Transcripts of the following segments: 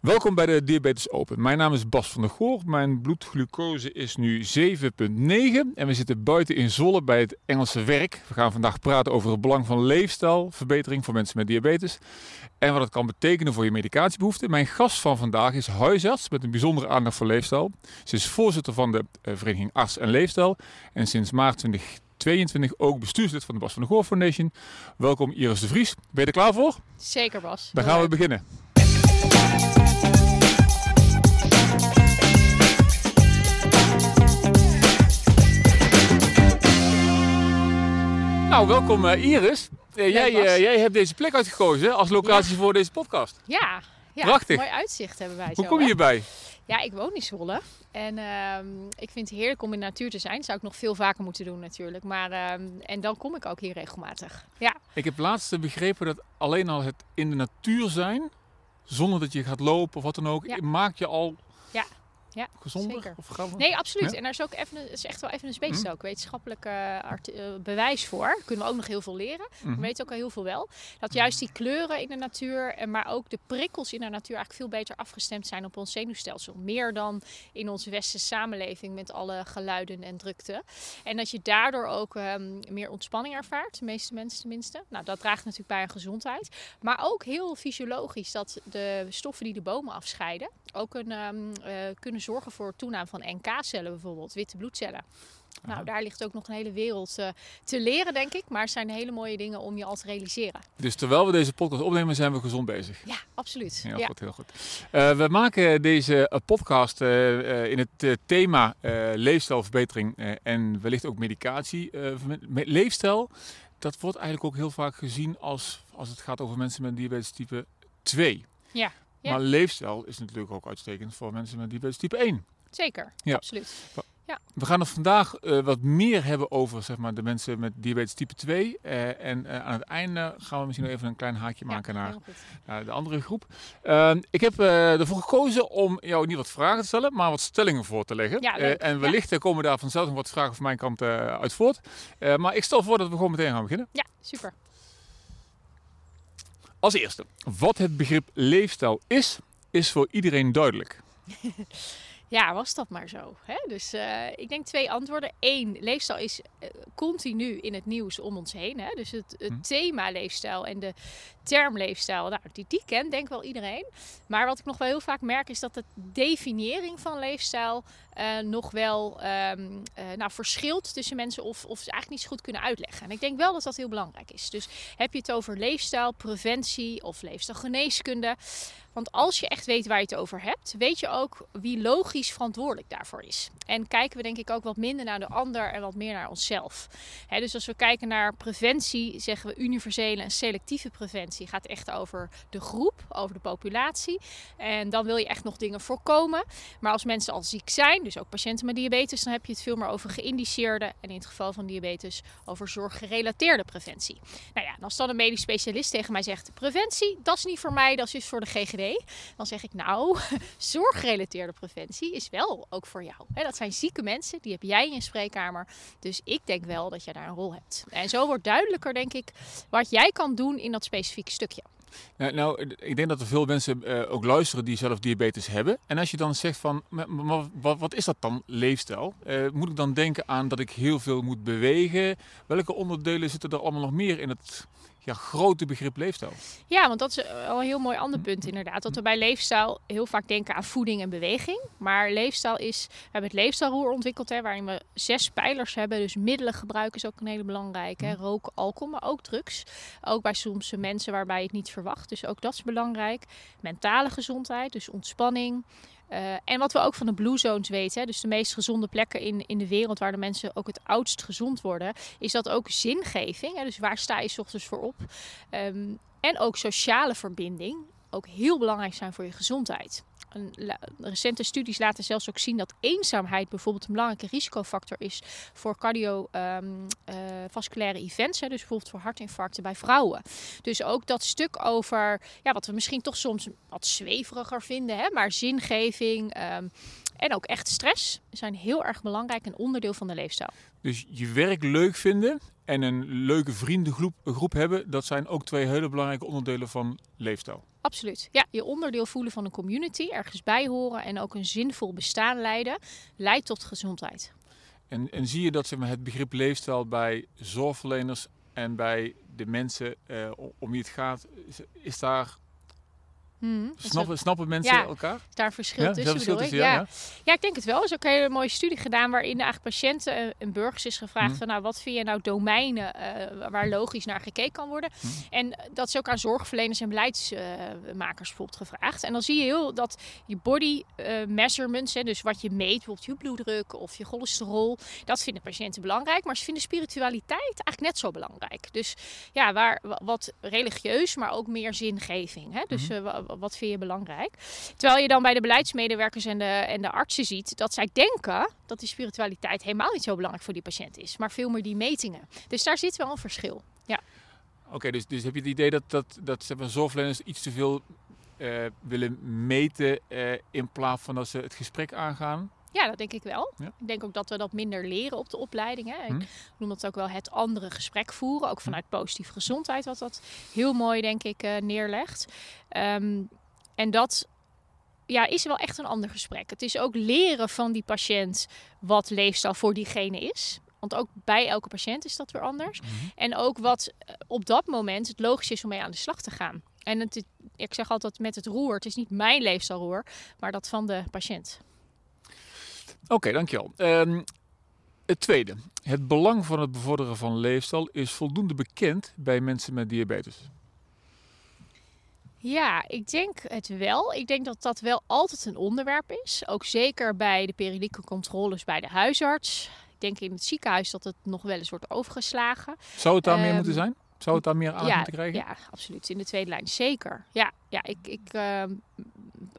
Welkom bij de Diabetes Open. Mijn naam is Bas van der Goor. Mijn bloedglucose is nu 7,9 en we zitten buiten in Zolle bij het Engelse werk. We gaan vandaag praten over het belang van leefstijlverbetering voor mensen met diabetes en wat het kan betekenen voor je medicatiebehoeften. Mijn gast van vandaag is huisarts met een bijzondere aandacht voor leefstijl. Ze is voorzitter van de eh, Vereniging Arts en Leefstijl en sinds maart 2022 ook bestuurslid van de Bas van der Goor Foundation. Welkom Iris de Vries. Ben je er klaar voor? Zeker Bas. Dan gaan we beginnen. Nou, welkom uh, Iris. Uh, jij, uh, jij hebt deze plek uitgekozen als locatie ja. voor deze podcast. Ja, ja Prachtig. mooi uitzicht hebben wij Hoe zo, kom je hierbij? Ja, ik woon in Zwolle. En ehm, ik vind het heerlijk om in de natuur te zijn. Zou ik nog veel vaker moeten doen natuurlijk. Maar, ehm, en dan kom ik ook hier regelmatig. Ja. Ik heb laatst begrepen dat alleen al het in de natuur zijn, zonder dat je gaat lopen of wat dan ook, Ja. maakt je al Ja. Ja, gezonder zeker. of grappig? Nee, absoluut. Ja? En daar is ook even, is echt wel even een beetje Mhm. ook wetenschappelijk eh, eh, bewijs voor. Kunnen we ook nog heel veel leren. Mhm. We weten ook al heel veel wel. Dat juist die kleuren in de natuur, en maar ook de prikkels in de natuur eigenlijk veel beter afgestemd zijn op ons zenuwstelsel. Meer dan in onze westerse samenleving met alle geluiden en drukte. En dat je daardoor ook ehm, meer ontspanning ervaart, de meeste mensen tenminste. Nou, dat draagt natuurlijk bij aan gezondheid. Maar ook heel fysiologisch dat de stoffen die de bomen afscheiden ook een, ehm, eh, kunnen zorgen voor toename van NK-cellen bijvoorbeeld, witte bloedcellen. Nou, Aha. daar ligt ook nog een hele wereld eh, te leren, denk ik. Maar het zijn hele mooie dingen om je al te realiseren. Dus terwijl we deze podcast opnemen, zijn we gezond bezig. Ja, absoluut. Heel ja. goed, heel goed. Eh, we maken deze eh, podcast in het thema leefstijlverbetering en wellicht ook medicatie. leefstijl, dat wordt eigenlijk ook heel vaak gezien als, als het gaat over mensen met diabetes type 2. Ja, ja. Maar leefstijl is natuurlijk ook uitstekend voor mensen met diabetes type 1. Zeker, Ja. absoluut. We gaan het vandaag eh, wat meer hebben over zeg maar, de mensen met diabetes type 2. eh, en eh, aan het einde gaan we misschien nog even een klein haakje maken ja, naar de andere groep. Uh, ik heb ervoor gekozen om jou niet wat vragen te stellen, maar wat stellingen voor te leggen. Ja, en wellicht komen daar vanzelf nog wat vragen van mijn kant uit voort. Maar ik stel voor dat we gewoon meteen gaan beginnen. Ja, super. Als eerste, wat het begrip leefstijl is, is voor iedereen duidelijk. Ja, was dat maar zo. Hè? Dus uh, ik denk twee antwoorden. Eén, leefstijl is uh, continu in het nieuws om ons heen. Hè? Dus het, het Hm. thema leefstijl en de term leefstijl, nou, die, die kent denk ik wel iedereen. Maar wat ik nog wel heel vaak merk is dat de definiëring van leefstijl uh, nog wel um, nou, verschilt tussen mensen of, of ze eigenlijk niet zo goed kunnen uitleggen. En ik denk wel dat dat heel belangrijk is. Dus heb je het over leefstijl, preventie of leefstijlgeneeskunde. Want als je echt weet waar je het over hebt, weet je ook wie logisch verantwoordelijk daarvoor is. En kijken we denk ik ook wat minder naar de ander en wat meer naar onszelf. Dus als we kijken naar preventie, zeggen we universele en selectieve preventie. Gaat echt over de groep, over de populatie. En dan wil je echt nog dingen voorkomen. Maar als mensen al ziek zijn, dus ook patiënten met diabetes, dan heb je het veel meer over geïndiceerde en in het geval van diabetes over zorggerelateerde preventie. Nou ja, en als dan een medisch specialist tegen mij zegt: preventie, dat is niet voor mij, dat is voor de GGD. Dan zeg ik nou, zorggerelateerde preventie is wel ook voor jou. Dat zijn zieke mensen, die heb jij in je spreekkamer. Dus ik denk wel dat jij daar een rol hebt. En zo wordt duidelijker, denk ik, wat jij kan doen in dat specifieke stukje. Nou, nou, ik denk dat er veel mensen uh, ook luisteren die zelf diabetes hebben. En als je dan zegt van, wat, is dat dan, leefstijl? Uh, moet ik dan denken aan dat ik heel veel moet bewegen? Welke onderdelen zitten er allemaal nog meer in het ja, grote begrip leefstijl? Ja, want dat is al een heel mooi ander punt inderdaad. Dat we bij leefstijl heel vaak denken aan voeding en beweging. Maar leefstijl is, we hebben het leefstijlroer ontwikkeld, hè, waarin we zes pijlers hebben. Dus middelen gebruiken is ook een hele belangrijke. Hè. Roken, alcohol, maar ook drugs. Ook bij soms mensen waarbij je het niet verwacht. Dus ook dat is belangrijk. Mentale gezondheid, dus ontspanning. Uh, en wat we ook van de Blue Zones weten, dus de meest gezonde plekken in, in de wereld waar de mensen ook het oudst gezond worden, is dat ook zingeving. Hè, dus waar sta je 's ochtends voor op? Um, en ook sociale verbinding, ook heel belangrijk zijn voor je gezondheid. En recente studies laten zelfs ook zien dat eenzaamheid bijvoorbeeld een belangrijke risicofactor is voor cardiovasculaire um, uh, events. Hè, dus bijvoorbeeld voor hartinfarcten bij vrouwen. Dus ook dat stuk over, ja, wat we misschien toch soms wat zweveriger vinden, hè, maar zingeving um, en ook echt stress zijn heel erg belangrijk en onderdeel van de leefstijl. Dus je werk leuk vinden en een leuke vriendengroep groep hebben, dat zijn ook twee hele belangrijke onderdelen van leefstijl. Absoluut. Ja, je onderdeel voelen van een community, ergens bij horen en ook een zinvol bestaan leiden, leidt tot gezondheid. En, en zie je dat het begrip leefstijl bij zorgverleners en bij de mensen uh, om wie het gaat, is daar Hmm, snappen, snappen mensen ja, elkaar? Is daar verschil Ja, tussen, verschil ja. ja, ik denk het wel. Er is ook een hele mooie studie gedaan waarin eigenlijk patiënten en- en burgers is gevraagd Mhm. van nou, wat vind je nou domeinen eh, waar logisch naar gekeken kan worden. Mhm. En dat is ook aan zorgverleners en beleidsmakers bijvoorbeeld gevraagd. En dan zie je heel dat je body eh, measurements, hè, dus wat je meet, bijvoorbeeld je bloeddruk of je cholesterol, dat vinden patiënten belangrijk. Maar ze vinden spiritualiteit eigenlijk net zo belangrijk. Dus ja, waar, wa- wat religieus, maar ook meer zingeving. Hè? Dus Mhm. Wa- wa- wat vind je belangrijk? Terwijl je dan bij de beleidsmedewerkers en de, en de artsen ziet dat zij denken dat die spiritualiteit helemaal niet zo belangrijk voor die patiënt is. Maar veel meer die metingen. Dus daar zit wel een verschil. Ja, Oké, dus, dus heb je het idee dat, dat, dat zeg maar, zorgverleners iets te veel eh, willen meten eh, in plaats van dat ze het gesprek aangaan? Ja dat denk ik wel. Ja. Ik denk ook dat we dat minder leren op de opleiding. Hè. Hm. Ik noem dat ook wel het andere gesprek voeren. Ook vanuit positieve gezondheid, wat dat heel mooi, denk ik, eh, neerlegt. Ehm, en dat ja, is wel echt een ander gesprek. Het is ook leren van die patiënt wat leefstijl voor diegene is. Want ook bij elke patiënt is dat weer anders. En ook wat eh, op dat moment het logisch is om mee aan de slag te gaan. En het, ik zeg altijd met het roer, het is niet mijn leefstijlroer, maar dat van de patiënt. Oké, dankjewel. Ehm het tweede. Het belang van het bevorderen van leefstijl is voldoende bekend bij mensen met diabetes. Ja, ik denk het wel. Ik denk dat dat wel altijd een onderwerp is. Ook zeker bij de periodieke controles bij de huisarts. Ik denk in het ziekenhuis dat het nog wel eens wordt overgeslagen. Zou het daar meer Ehm, moeten zijn? Zou het daar meer aandacht ja, moeten krijgen? ja, absoluut. In de tweede lijn zeker. Ja, ja ik, ik, ehm,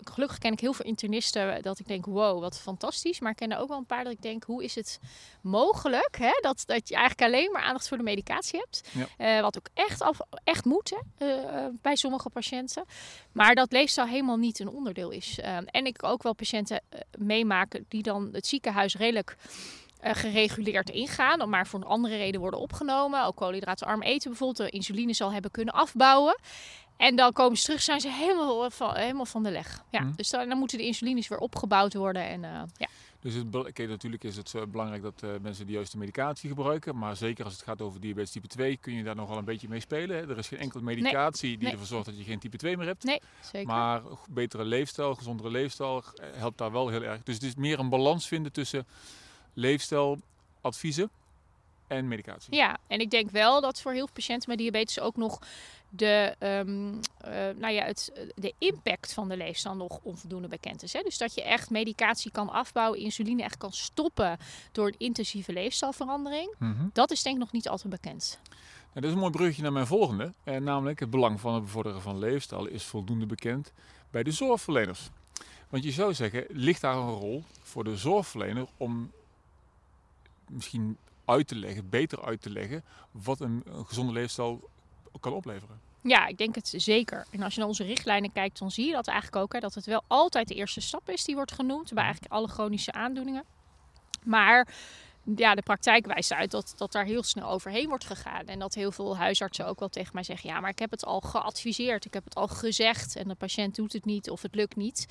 gelukkig ken ik heel veel internisten dat ik denk, wow, wat fantastisch. Maar ik ken er ook wel een paar dat ik denk, hoe is het mogelijk hè, dat, dat je eigenlijk alleen maar aandacht voor de medicatie hebt. Ja. Eh, wat ook echt, af, echt moet hè, eh, bij sommige patiënten. Maar dat leefstijl helemaal niet een onderdeel is. Ehm, en ik ook wel patiënten eh, meemaken die dan het ziekenhuis redelijk eh, gereguleerd ingaan, maar voor een andere reden worden opgenomen. Ook koolhydraatarm eten bijvoorbeeld, de insuline zal hebben kunnen afbouwen. En dan komen ze terug, zijn ze helemaal van, helemaal van de leg. Ja, Mhm. Dus dan, dan moeten de insulines weer opgebouwd worden. En, eh, ja. Dus het, natuurlijk is het eh, belangrijk dat eh, mensen de juiste medicatie gebruiken. Maar zeker als het gaat over diabetes type 2 kun je daar nog wel een beetje mee spelen. Hè? Er is geen enkele medicatie die nee. ervoor zorgt dat je geen type 2 meer hebt. Nee, zeker. Maar betere leefstijl, gezondere leefstijl eh, helpt daar wel heel erg. Dus het is meer een balans vinden tussen leefstijladviezen en medicatie. Ja, en ik denk wel dat voor heel veel patiënten met diabetes ook nog de, ehm, eh, nou ja, het, de impact van de leefstijl nog onvoldoende bekend is. Hè? Dus dat je echt medicatie kan afbouwen, insuline echt kan stoppen door een intensieve leefstijlverandering. Mhm. Dat is denk ik nog niet altijd bekend. Nou, dat is een mooi bruggetje naar mijn volgende. Eh, namelijk het belang van het bevorderen van leefstijl is voldoende bekend bij de zorgverleners. Want je zou zeggen, ligt daar een rol voor de zorgverlener om misschien uit te leggen, beter uit te leggen, wat een, een gezonde leefstijl kan opleveren. Ja, ik denk het zeker. En als je naar onze richtlijnen kijkt, dan zie je dat eigenlijk ook. Hè, dat het wel altijd de eerste stap is die wordt genoemd bij eigenlijk alle chronische aandoeningen. Maar ja, de praktijk wijst uit dat, dat daar heel snel overheen wordt gegaan. En dat heel veel huisartsen ook wel tegen mij zeggen: Ja, maar ik heb het al geadviseerd, ik heb het al gezegd. En de patiënt doet het niet of het lukt niet.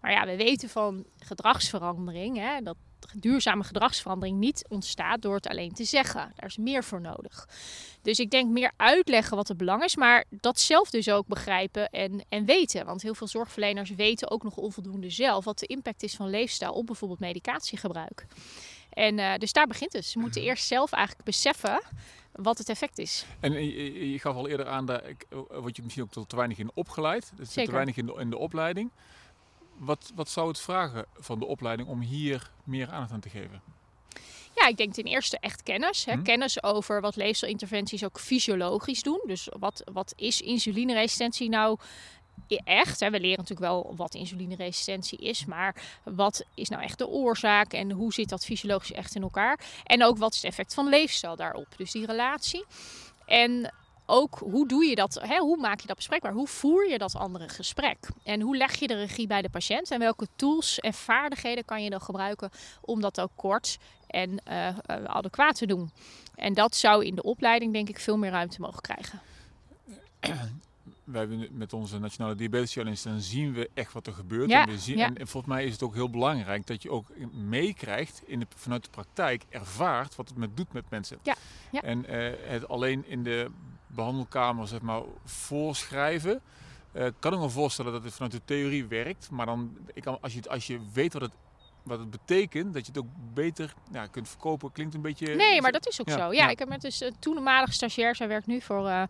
Maar ja, we weten van gedragsverandering, hè, dat duurzame gedragsverandering niet ontstaat door het alleen te zeggen. Daar is meer voor nodig. Dus ik denk meer uitleggen wat het belang is, maar dat zelf dus ook begrijpen en, en weten. Want heel veel zorgverleners weten ook nog onvoldoende zelf wat de impact is van leefstijl op bijvoorbeeld medicatiegebruik. En eh, dus daar begint het. Ze moeten eerst zelf eigenlijk beseffen wat het effect is. En je, je- gaf al eerder aan, dat ik, word je misschien ook te te weinig in opgeleid. Dus te weinig in de, in de opleiding. Wat, wat zou het vragen van de opleiding om hier meer aandacht aan te geven? Ja, ik denk ten eerste echt kennis. Hè? Hm. Kennis over wat leefstijlinterventies ook fysiologisch doen. Dus wat, wat is insulineresistentie nou i- echt? Hè? We leren natuurlijk wel wat insulineresistentie is, maar wat is nou echt de oorzaak en hoe zit dat fysiologisch echt in elkaar? En ook wat is het effect van leefstijl daarop? Dus die relatie. En ook hoe doe je dat? Hè? Hoe maak je dat bespreekbaar? Hoe voer je dat andere gesprek? En hoe leg je de regie bij de patiënt? En welke tools en vaardigheden kan je dan gebruiken om dat ook kort en eh, adequaat te doen? En dat zou in de opleiding denk ik veel meer ruimte mogen krijgen. wij hebben met onze Nationale Diabetes Challenge, dan zien we echt wat er gebeurt. Ja, en, we zien, ja. en, en volgens mij is het ook heel belangrijk dat je ook meekrijgt vanuit de praktijk, ervaart wat het met doet met mensen. Ja. En eh, het alleen in de behandelkamer zeg maar, voorschrijven. eh, kan ik me voorstellen dat het vanuit de theorie werkt, maar dan, ik kan, als, je, als je weet wat het, wat het betekent, dat je het ook beter ja, kunt verkopen, klinkt een beetje... Nee, maar dat is ook Ja, zo. Ja, ja. ik heb met dus een toenmalige stagiair, zij werkt nu voor eh,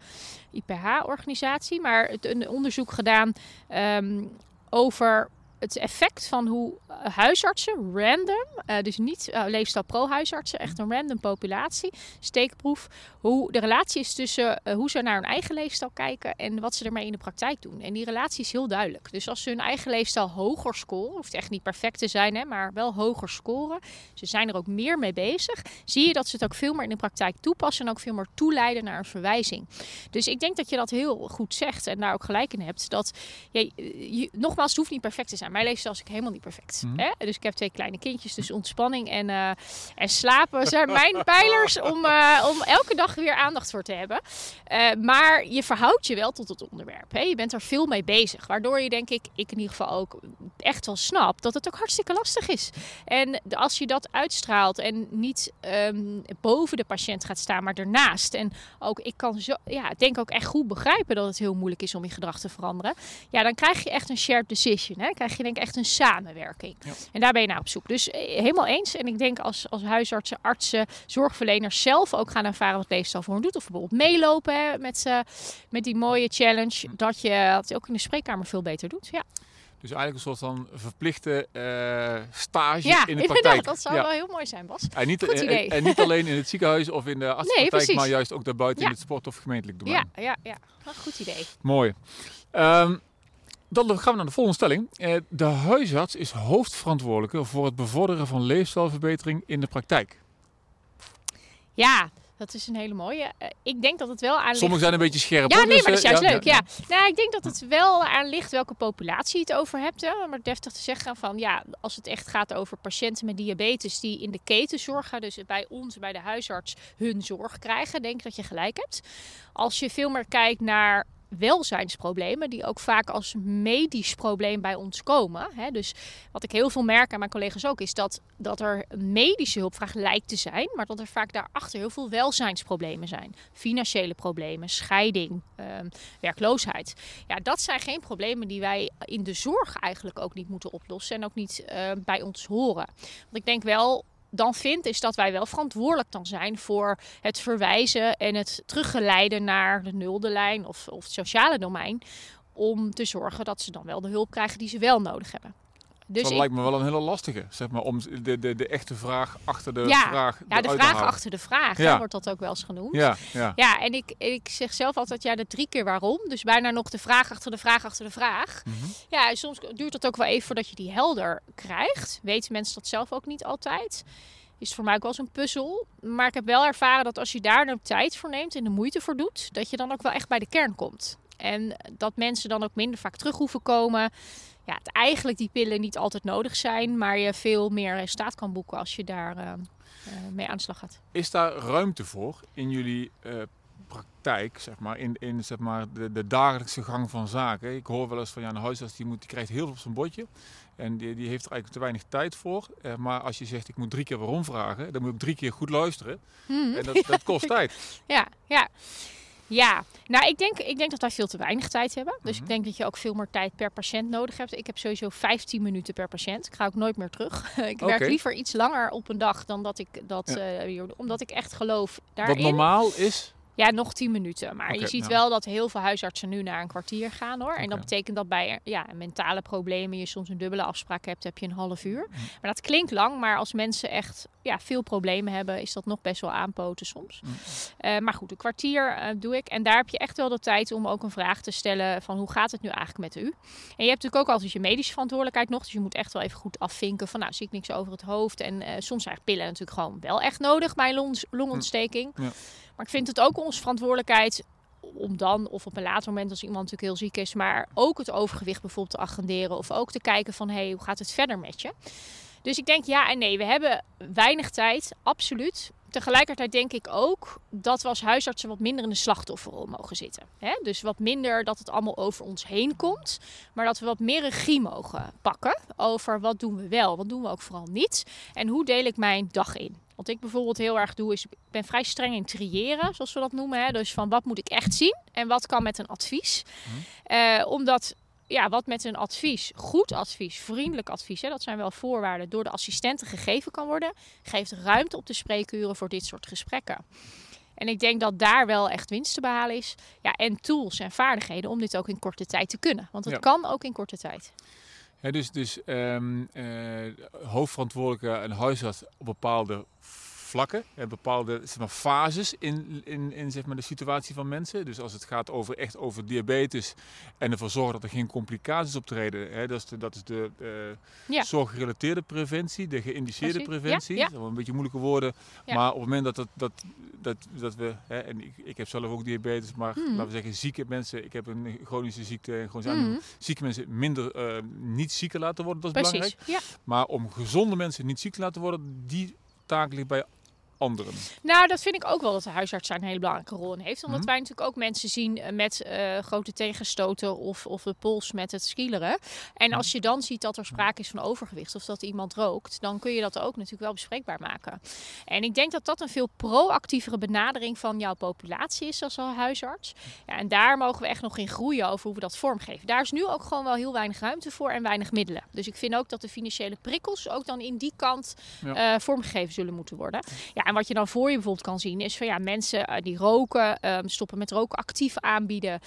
IPH-organisatie, maar het, een onderzoek gedaan ehm, over het effect van hoe eh, huisartsen, random, eh, dus niet eh, Leefstijl Pro-huisartsen, echt een random populatie, steekproef, hoe de relatie is tussen hoe ze naar hun eigen leefstijl kijken en wat ze ermee in de praktijk doen. En die relatie is heel duidelijk. Dus als ze hun eigen leefstijl hoger scoren, hoeft echt niet perfect te zijn, hè, maar wel hoger scoren, ze zijn er ook meer mee bezig, zie je dat ze het ook veel meer in de praktijk toepassen en ook veel meer toeleiden naar een verwijzing. Dus ik denk dat je dat heel goed zegt en daar ook gelijk in hebt. Dat je- nogmaals, het hoeft niet perfect te zijn. Mijn leefstijl is ook helemaal niet perfect. Mhm. Hè? Dus ik heb twee kleine kindjes, dus ontspanning en, eh, en slapen zijn mijn pijlers om, eh, om elke dag weer aandacht voor te hebben. Eh, maar je verhoudt je wel tot het onderwerp. Hè? Je bent er veel mee bezig. Waardoor je, denk ik, ik in ieder geval ook echt wel snap dat het ook hartstikke lastig is. En als je dat uitstraalt en niet ehm, boven de patiënt gaat staan, maar ernaast. En ook, ik kan zo, ja, ik denk ook echt goed begrijpen dat het heel moeilijk is om je gedrag te veranderen. Ja, dan krijg je echt een shared decision. Hè? Krijg je denk ik echt een samenwerking. Ja. En daar ben je naar op zoek. Dus eh, helemaal eens. En ik denk als, als huisartsen, artsen, zorgverleners zelf ook gaan ervaren wat leefstijl voor hen doet. Of bijvoorbeeld meelopen hè, met, eh, met die mooie challenge. Dat je het ook in de spreekkamer veel beter doet. Ja, Dus eigenlijk een soort van verplichte eh, stage ja in de praktijk. Dat zou Ja. wel heel mooi zijn, Bas. En niet, Goed en- idee. En, niet alleen in het ziekenhuis of in de artsenpraktijk, precies. maar juist ook daarbuiten in Ja. het sport- of gemeentelijk domein. Ja, ja, ja. Een goed idee. Mooi. Ehm, dan gaan we naar de volgende stelling. Eh, de huisarts is hoofdverantwoordelijke voor het bevorderen van leefstijlverbetering in de praktijk. Ja, dat is een hele mooie. Eh, ik denk dat het wel aan ligt- Sommigen zijn een beetje scherp. Ja, nee, dus, maar dat is eh, juist leuk. Ja, Nou, ik denk dat het wel aan ligt welke populatie je het over hebt. Hè. Maar deftig te zeggen van ja, als het echt gaat over patiënten met diabetes die in de keten zorgen, dus bij ons, bij de huisarts, hun zorg krijgen, denk ik dat je gelijk hebt. Als je veel meer kijkt naar welzijnsproblemen, die ook vaak als medisch probleem bij ons komen. Hè. Dus wat ik heel veel merk aan mijn collega's ook, is dat, dat er medische hulpvraag lijkt te zijn, maar dat er vaak daarachter heel veel welzijnsproblemen zijn. Financiële problemen, scheiding, ehm, werkloosheid. Ja, dat zijn geen problemen die wij in de zorg eigenlijk ook niet moeten oplossen en ook niet eh, bij ons horen. Wat ik denk wel dan vind, is dat wij wel verantwoordelijk dan zijn voor het verwijzen en het teruggeleiden naar de nulde lijn of, of het sociale domein. Om te zorgen dat ze dan wel de hulp krijgen die ze wel nodig hebben. Dus dat ik- lijkt me wel een hele lastige, zeg maar, om de, de, de echte vraag achter de Ja, vraag ja, de vraag achter de vraag hè, Ja. wordt dat ook wel eens genoemd. Ja, ja. Ja, en ik, ik zeg zelf altijd ja, de drie keer waarom. Dus bijna nog de vraag achter de vraag achter de vraag. Mhm. Ja, en soms duurt het ook wel even voordat je die helder krijgt. Weten mensen dat zelf ook niet altijd. Is voor mij ook wel eens een puzzel. Maar ik heb wel ervaren dat als je daar de tijd voor neemt en de moeite voor doet, dat je dan ook wel echt bij de kern komt. En dat mensen dan ook minder vaak terug hoeven komen. Ja, het eigenlijk die pillen niet altijd nodig zijn, maar je veel meer resultaat kan boeken als je daar eh, mee aan de slag gaat. Is daar ruimte voor in jullie eh, praktijk, zeg maar, in, in zeg maar, de, de dagelijkse gang van zaken? Ik hoor wel eens van ja, een huisarts die, moet, die krijgt heel veel op zijn bordje en die, die heeft er eigenlijk te weinig tijd voor. Eh, maar als je zegt ik moet drie keer waarom vragen, dan moet ik drie keer goed luisteren. Mhm. En dat, dat kost tijd. Ja, ja. Ja, nou ik denk, ik denk dat wij veel te weinig tijd hebben. Dus Mhm. ik denk dat je ook veel meer tijd per patiënt nodig hebt. Ik heb sowieso 15 minuten per patiënt. Ik ga ook nooit meer terug. ik werk liever iets langer op een dag dan dat ik dat, Ja. hier doe. omdat ik echt geloof Wat daarin. normaal is, Ja, nog 10 minuten. Maar je ziet ja. wel dat heel veel huisartsen nu naar een kwartier gaan hoor. En dat betekent dat bij ja, mentale problemen je soms een dubbele afspraak hebt, heb je een half uur. Maar dat klinkt lang, maar als mensen echt ja, veel problemen hebben, is dat nog best wel aanpoten soms. Eh, maar goed, een kwartier eh, doe ik. En daar heb je echt wel de tijd om ook een vraag te stellen van hoe gaat het nu eigenlijk met u? En je hebt natuurlijk ook altijd je medische verantwoordelijkheid nog. Dus je moet echt wel even goed afvinken van nou zie ik niks over het hoofd. En eh, soms zijn pillen natuurlijk gewoon wel echt nodig bij long- longontsteking. Ja. Maar ik vind het ook onze verantwoordelijkheid om dan, of op een later moment als iemand natuurlijk heel ziek is, maar ook het overgewicht bijvoorbeeld te agenderen. Of ook te kijken van, hey, hoe gaat het verder met je? Dus ik denk ja en nee. We hebben weinig tijd, absoluut. Tegelijkertijd denk ik ook dat we als huisartsen wat minder in de slachtofferrol mogen zitten. Hè? Dus wat minder dat het allemaal over ons heen komt, maar dat we wat meer regie mogen pakken over wat doen we wel, wat doen we ook vooral niet en hoe deel ik mijn dag in. Wat ik bijvoorbeeld heel erg doe, is ik ben vrij streng in triëren, zoals we dat noemen. Hè? Dus van wat moet ik echt zien en wat kan met een advies. Eh, omdat ja, wat met een advies, goed advies, vriendelijk advies, hè, dat zijn wel voorwaarden, door de assistenten gegeven kan worden, geeft ruimte op de spreekuren voor dit soort gesprekken. En ik denk dat daar wel echt winst te behalen is. Ja, en tools en vaardigheden om dit ook in korte tijd te kunnen. Want het Ja. kan ook in korte tijd. Ja, dus dus eh, hoofdverantwoordelijke en huisarts op bepaalde vlakken, en bepaalde zeg maar, fases in, in, in zeg maar, de situatie van mensen. Dus als het gaat over, echt over diabetes en ervoor zorgen dat er geen complicaties optreden. Hè, dat is de, dat is de eh, Ja. zorggerelateerde preventie, de geïndiceerde Precies. Preventie. ja. Dat zijn wel een beetje moeilijke woorden. Maar op het moment dat, dat, dat, dat, dat we, hè, en ik, ik heb zelf ook diabetes, maar Mhm. laten we zeggen zieke mensen, ik heb een chronische ziekte en gewoon Mhm. zieke mensen minder eh, niet zieker laten worden, dat is Precies. belangrijk. Maar om gezonde mensen niet ziek te laten worden, die taak ligt bij anderen. Nou, dat vind ik ook wel dat de huisarts daar een hele belangrijke rol in heeft. Omdat Mhm. wij natuurlijk ook mensen zien eh, met eh, grote tegenstoten of, of de pols met het skileren. En Mhm. als je dan ziet dat er sprake is van overgewicht of dat iemand rookt, dan kun je dat ook natuurlijk wel bespreekbaar maken. En ik denk dat dat een veel proactievere benadering van jouw populatie is als huisarts. Ja, en daar mogen we echt nog in groeien over hoe we dat vormgeven. Daar is nu ook gewoon wel heel weinig ruimte voor en weinig middelen. Dus ik vind ook dat de financiële prikkels ook dan in die kant Ja. eh, vormgegeven zullen moeten worden. Ja, en wat je dan voor je bijvoorbeeld kan zien is van ja, mensen eh, die roken, ehm, stoppen met roken, actief aanbieden,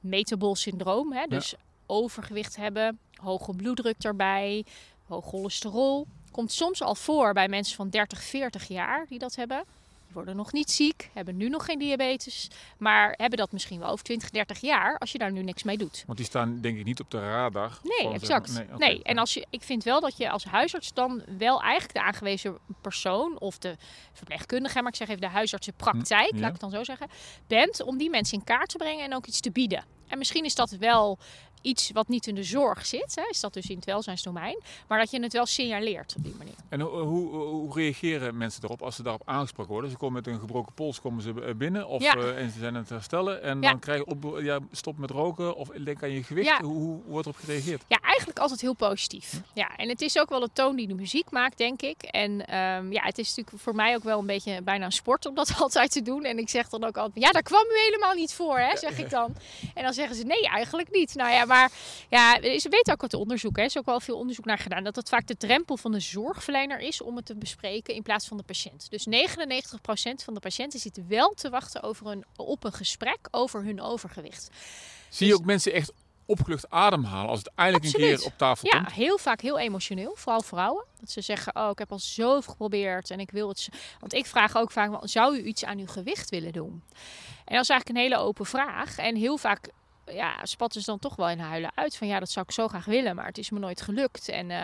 metabol syndroom, hè, dus overgewicht hebben, hoge bloeddruk erbij, hoog cholesterol. Komt soms al voor bij mensen van 30, 40 jaar die dat hebben. Worden nog niet ziek, hebben nu nog geen diabetes, maar hebben dat misschien wel over 20, 30 jaar als je daar nu niks mee doet. Want die staan denk ik niet op de radar. Nee, zeg exact. maar- nee, en als je, ik vind wel dat je als huisarts dan wel eigenlijk de aangewezen persoon of de verpleegkundige, maar ik zeg even de huisartsenpraktijk, Hm, ja. laat ik het dan zo zeggen, bent om die mensen in kaart te brengen en ook iets te bieden. En misschien is dat wel iets wat niet in de zorg zit, hè, is dat dus in het welzijnsdomein, maar dat je het wel signaleert op die manier. En hoe, hoe, hoe reageren mensen erop als ze daarop aangesproken worden? Ze komen met een gebroken pols komen ze eh, binnen of, Ja. eh, en ze zijn aan het herstellen. En Ja. dan krijg je op, ja, stop met roken of denk aan je gewicht. Ja. Hoe, hoe, hoe wordt erop gereageerd? Ja, eigenlijk altijd heel positief. Ja, en het is ook wel de toon die de muziek maakt, denk ik. En ehm, ja, het is natuurlijk voor mij ook wel een beetje bijna een sport om dat altijd te doen. En ik zeg dan ook altijd, ja, daar kwam u helemaal niet voor, hè, zeg ik dan. En dan zeggen ze, nee, eigenlijk niet. Nou ja, maar ja, ze weten ook wat onderzoek, hè. Er is ook wel veel onderzoek naar gedaan, dat het vaak de drempel van de zorgverlener is om het te bespreken in plaats van de patiënt. Dus 99% van de patiënten zitten wel te wachten over een, op een gesprek over hun overgewicht. Zie je Dus- ook mensen echt opgelucht ademhalen als het eindelijk een keer op tafel Ja, komt? heel vaak heel emotioneel. Vooral vrouwen. Dat ze zeggen, oh, ik heb al zoveel geprobeerd en ik wil het... Want ik vraag ook vaak, zou u iets aan uw gewicht willen doen? En dat is eigenlijk een hele open vraag. En heel vaak ja, spatten ze dan toch wel in huilen uit. Van ja, dat zou ik zo graag willen, maar het is me nooit gelukt. En eh,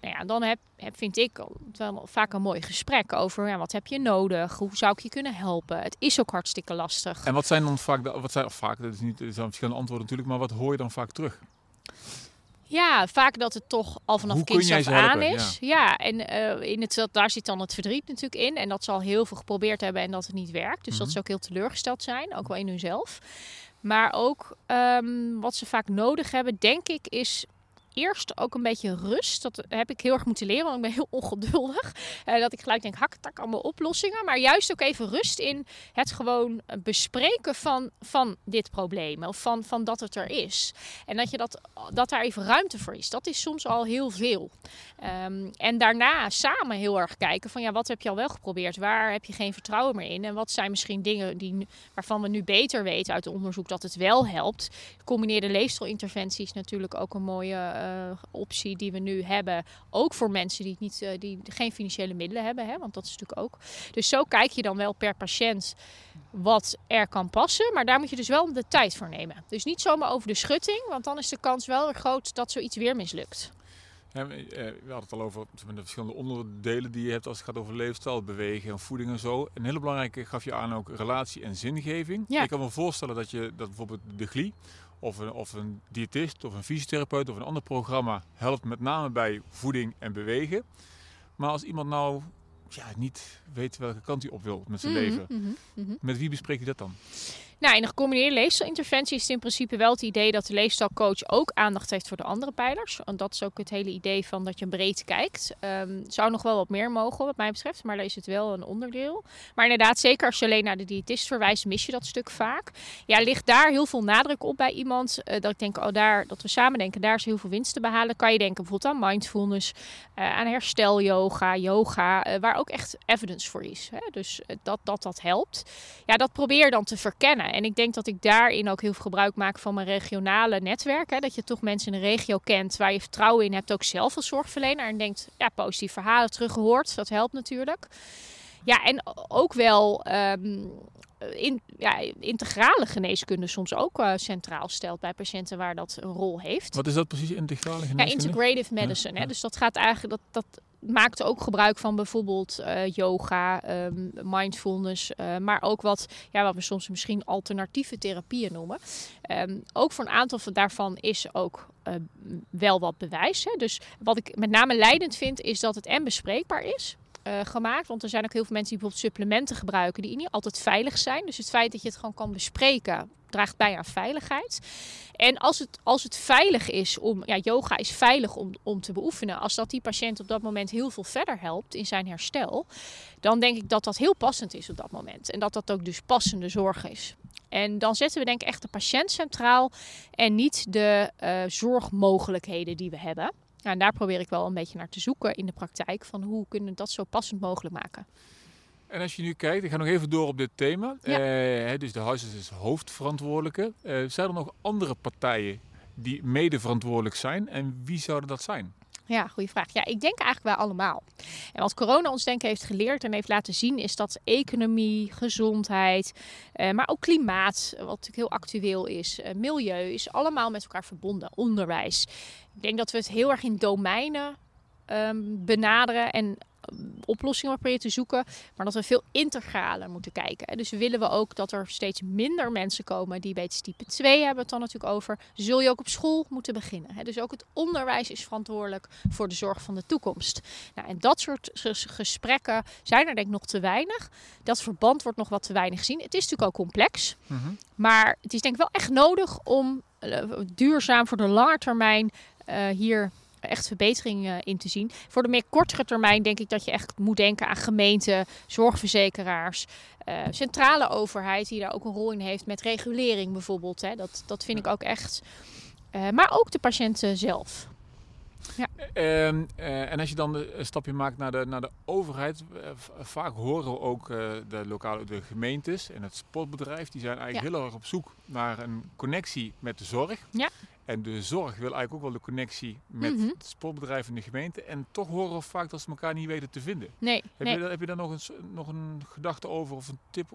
nou ja, dan heb, heb, vind ik wel vaak een mooi gesprek over... Ja, wat heb je nodig? Hoe zou ik je kunnen helpen? Het is ook hartstikke lastig. En wat zijn dan vaak, de, wat zijn, vaak, dat is niet, er zijn verschillende antwoorden natuurlijk, maar wat hoor je dan vaak terug? Ja, vaak dat het toch al vanaf Hoe af ze aan helpen? is. Ja, en eh, in het, daar zit dan het verdriet natuurlijk in. En dat ze al heel veel geprobeerd hebben en dat het niet werkt. Dus dat Mhm. ze ook heel teleurgesteld zijn, ook wel in hunzelf. Maar ook ehm, wat ze vaak nodig hebben, denk ik, is eerst ook een beetje rust. Dat heb ik heel erg moeten leren, want ik ben heel ongeduldig. Eh, dat ik gelijk denk, hak, tak, allemaal oplossingen. Maar juist ook even rust in het gewoon bespreken van, van dit probleem. Of van, van dat het er is. En dat, je dat, dat daar even ruimte voor is. Dat is soms al heel veel. Ehm, en daarna samen heel erg kijken van ja, wat heb je al wel geprobeerd? Waar heb je geen vertrouwen meer in? En wat zijn misschien dingen die, waarvan we nu beter weten uit onderzoek dat het wel helpt? Gecombineerde leefstijlinterventie is natuurlijk ook een mooie optie die we nu hebben. Ook voor mensen die, niet, eh, die geen financiële middelen hebben. Hè? Want dat is natuurlijk ook. Dus zo kijk je dan wel per patiënt wat er kan passen. Maar daar moet je dus wel de tijd voor nemen. Dus niet zomaar over de schutting. Want dan is de kans wel weer groot dat zoiets weer mislukt. Ja, we, eh, we hadden het al over de verschillende onderdelen die je hebt als het gaat over leefstijl, bewegen en voeding en zo. Een hele belangrijke gaf je aan ook relatie en zingeving. Ja. Ik kan me voorstellen dat je dat bijvoorbeeld de GLI of een, of een diëtist of een fysiotherapeut of een ander programma helpt met name bij voeding en bewegen. Maar als iemand nou ja, niet weet welke kant hij op wil met zijn Mhm, leven. mhm, mhm. Met wie bespreek je dat dan? Nou, in een gecombineerde leefstijlinterventie is het in principe wel het idee dat de leefstijlcoach ook aandacht heeft voor de andere pijlers. Want dat is ook het hele idee van dat je breed kijkt. Ehm zou nog wel wat meer mogen wat mij betreft, maar daar is het wel een onderdeel. Maar inderdaad, zeker als je alleen naar de diëtist verwijst, mis je dat stuk vaak. Ja, ligt daar heel veel nadruk op bij iemand. eh, dat ik denk, oh daar, dat we samen denken, daar is heel veel winst te behalen. Kan je denken bijvoorbeeld aan mindfulness, eh, aan herstelyoga, yoga, eh, waar ook echt evidence voor is. Hè? Dus dat, dat dat helpt. Ja, dat probeer dan te verkennen. En ik denk dat ik daarin ook heel veel gebruik maak van mijn regionale netwerk. Hè? Dat je toch mensen in de regio kent waar je vertrouwen in hebt, ook zelf als zorgverlener. En denkt, ja, positieve verhalen teruggehoord. Dat helpt natuurlijk. Ja, en ook wel ehm, in, ja, integrale geneeskunde soms ook eh, centraal stelt bij patiënten waar dat een rol heeft. Wat is dat precies, integrale Ja, geneeskunde? integrative medicine. ja. Hè? Dus dat gaat eigenlijk, dat, dat maakt ook gebruik van bijvoorbeeld eh, yoga, ehm, mindfulness, eh, maar ook wat, ja, wat we soms misschien alternatieve therapieën noemen. Ehm, ook voor een aantal van daarvan is ook eh, wel wat bewijs. Hè? Dus wat ik met name leidend vind, is dat het en bespreekbaar is. Eh, gemaakt, want er zijn ook heel veel mensen die bijvoorbeeld supplementen gebruiken die niet altijd veilig zijn. Dus het feit dat je het gewoon kan bespreken draagt bij aan veiligheid. En als het, als het veilig is om, ja, yoga is veilig om, om te beoefenen. Als dat die patiënt op dat moment heel veel verder helpt in zijn herstel, dan denk ik dat dat heel passend is op dat moment. En dat dat ook dus passende zorg is. En dan zetten we denk ik echt de patiënt centraal en niet de eh, zorgmogelijkheden die we hebben. En daar probeer ik wel een beetje naar te zoeken in de praktijk. Van hoe kunnen we dat zo passend mogelijk maken. En als je nu kijkt, ik ga nog even door op dit thema. Ja. Eh, dus de huisarts is hoofdverantwoordelijke. Eh, zijn er nog andere partijen die mede verantwoordelijk zijn? En wie zouden dat zijn? Ja, goede vraag. Ja, ik denk eigenlijk wel allemaal. En wat corona ons denk ik heeft geleerd en heeft laten zien, is dat economie, gezondheid, eh, maar ook klimaat, wat natuurlijk heel actueel is, eh, milieu, is allemaal met elkaar verbonden. Onderwijs. Ik denk dat we het heel erg in domeinen ehm, benaderen en oplossingen proberen te zoeken, maar dat we veel integraler moeten kijken. Dus willen we ook dat er steeds minder mensen komen die diabetes type 2 hebben we het dan natuurlijk over, zul je ook op school moeten beginnen. Dus ook het onderwijs is verantwoordelijk voor de zorg van de toekomst. Nou, en dat soort ges- gesprekken zijn er denk ik nog te weinig. Dat verband wordt nog wat te weinig gezien. Het is natuurlijk ook complex, maar het is denk ik wel echt nodig om eh, duurzaam voor de lange termijn eh, hier echt verbetering eh, in te zien. Voor de meer kortere termijn denk ik dat je echt moet denken aan gemeenten, zorgverzekeraars, eh, centrale overheid die daar ook een rol in heeft met regulering bijvoorbeeld. Hè. Dat, dat vind ik ook echt. Eh, maar ook de patiënten zelf. Ehm, eh, en als je dan de- een stapje maakt naar de, naar de overheid, vaak horen we ook de lokale de gemeentes en het sportbedrijf, die zijn eigenlijk heel erg op zoek naar een connectie met de zorg. Ja. En de zorg wil eigenlijk ook wel de connectie met Mhm. het sportbedrijf en de gemeente. En toch horen we vaak dat ze elkaar niet weten te vinden. Nee, Heb, nee. je, daar- heb je daar nog een, nog een gedachte over of een tip?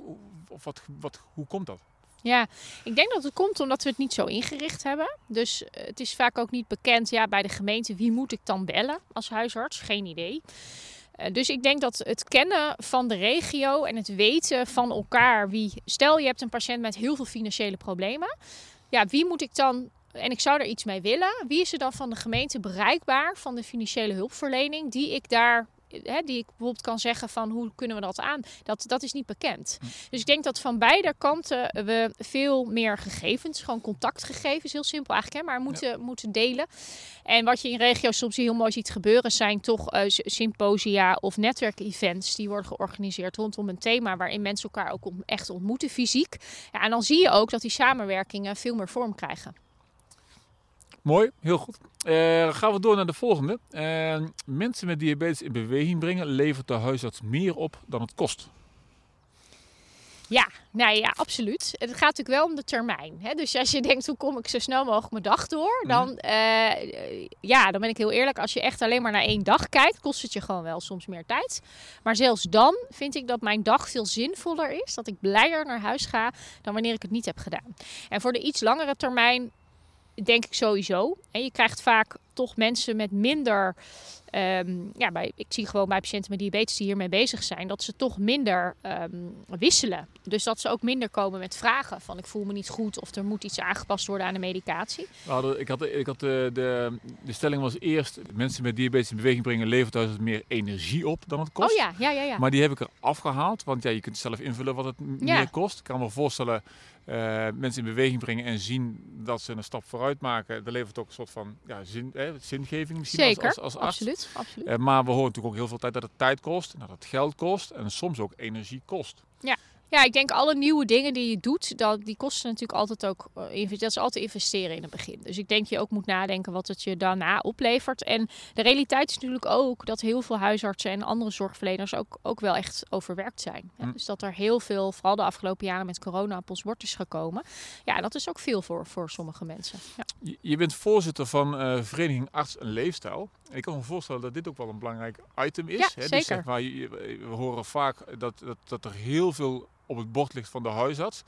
Of wat, wat, hoe komt dat? Ja, ik denk dat het komt omdat we het niet zo ingericht hebben. Dus eh, het is vaak ook niet bekend ja, bij de gemeente wie moet ik dan bellen als huisarts. Geen idee. Eh, Dus ik denk dat het kennen van de regio en het weten van elkaar wie. Stel je hebt een patiënt met heel veel financiële problemen. Ja, wie moet ik dan. En ik zou er iets mee willen. Wie is er dan van de gemeente bereikbaar van de financiële hulpverlening die ik daar. Die ik bijvoorbeeld kan zeggen van hoe kunnen we dat aan? Dat, dat is niet bekend. Dus ik denk dat van beide kanten we veel meer gegevens, gewoon contactgegevens, heel simpel eigenlijk, hè, maar moeten, moeten delen. En wat je in regio's soms heel mooi ziet gebeuren, zijn toch eh, symposia of netwerkevents die worden georganiseerd rondom een thema waarin mensen elkaar ook echt ontmoeten fysiek. Ja, en dan zie je ook dat die samenwerkingen veel meer vorm krijgen. Mooi, heel goed. Eh, gaan we door naar de volgende. Eh, mensen met diabetes in beweging brengen levert de huisarts meer op dan het kost. Ja, nou ja, absoluut. Het gaat natuurlijk wel om de termijn. Hè? Dus als je denkt, hoe kom ik zo snel mogelijk mijn dag door? Dan, eh, ja, dan ben ik heel eerlijk. Als je echt alleen maar naar één dag kijkt, kost het je gewoon wel soms meer tijd. Maar zelfs dan vind ik dat mijn dag veel zinvoller is. Dat ik blijer naar huis ga dan wanneer ik het niet heb gedaan. En voor de iets langere termijn denk ik sowieso. En je krijgt vaak toch mensen met minder Ehm, ja, bij, ik zie gewoon bij patiënten met diabetes die hiermee bezig zijn, dat ze toch minder ehm, wisselen. Dus dat ze ook minder komen met vragen van ik voel me niet goed of er moet iets aangepast worden aan de medicatie. Nou, ik had, ik had de, de, de stelling was eerst, mensen met diabetes in beweging brengen levert thuis meer energie op dan het kost. Oh ja, ja, ja. ja. Maar die heb ik er afgehaald, want ja, je kunt zelf invullen wat het meer kost. Ik kan me voorstellen, uh, mensen in beweging brengen en zien dat ze een stap vooruit maken. Dat levert ook een soort van ja, zin, hè, zingeving misschien Zeker, als, als, als absoluut. absoluut. Uh, maar we horen natuurlijk ook heel veel tijd dat het tijd kost, dat het geld kost en soms ook energie kost. Ja, ja, ik denk alle nieuwe dingen die je doet, dat, die kosten natuurlijk altijd ook. Uh, dat is altijd investeren in het begin. Dus ik denk je ook moet nadenken wat het je daarna oplevert. En de realiteit is natuurlijk ook dat heel veel huisartsen en andere zorgverleners ook, ook wel echt overwerkt zijn. Ja, hm. Dus dat er heel veel, vooral de afgelopen jaren met corona, op ons bord is gekomen. Ja, dat is ook veel voor, voor sommige mensen. Ja. Je, bent voorzitter van uh, Vereniging Arts en Leefstijl. En ik kan me voorstellen dat dit ook wel een belangrijk item is. Ja, hè? Dus zeg maar, we horen vaak dat, dat, dat er heel veel op het bord ligt van de huisarts.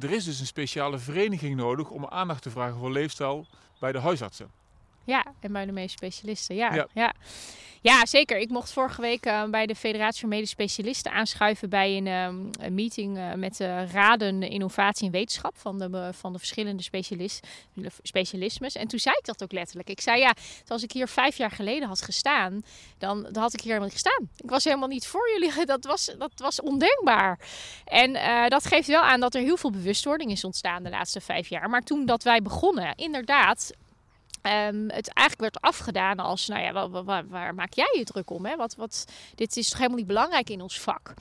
Er is dus een speciale vereniging nodig om aandacht te vragen voor leefstijl bij de huisartsen. Ja, en bij de meeste specialisten. Ja, ja. ja. zeker. Ik mocht vorige week uh, bij de Federatie van Medisch Specialisten aanschuiven bij een, um, een meeting uh, met de raden innovatie en wetenschap van de, van de verschillende specialist, specialismes. En toen zei ik dat ook letterlijk. Ik zei ja, als ik hier vijf jaar geleden had gestaan, dan, dan had ik hier helemaal niet gestaan. Ik was helemaal niet voor jullie. Dat was, dat was ondenkbaar. En uh, dat geeft wel aan dat er heel veel bewustwording is ontstaan de laatste vijf jaar. Maar toen dat wij begonnen, inderdaad, Um, het eigenlijk werd afgedaan als, nou ja, waar, waar, maak jij je druk om? Hè? Wat, wat, dit is toch helemaal niet belangrijk in ons vak?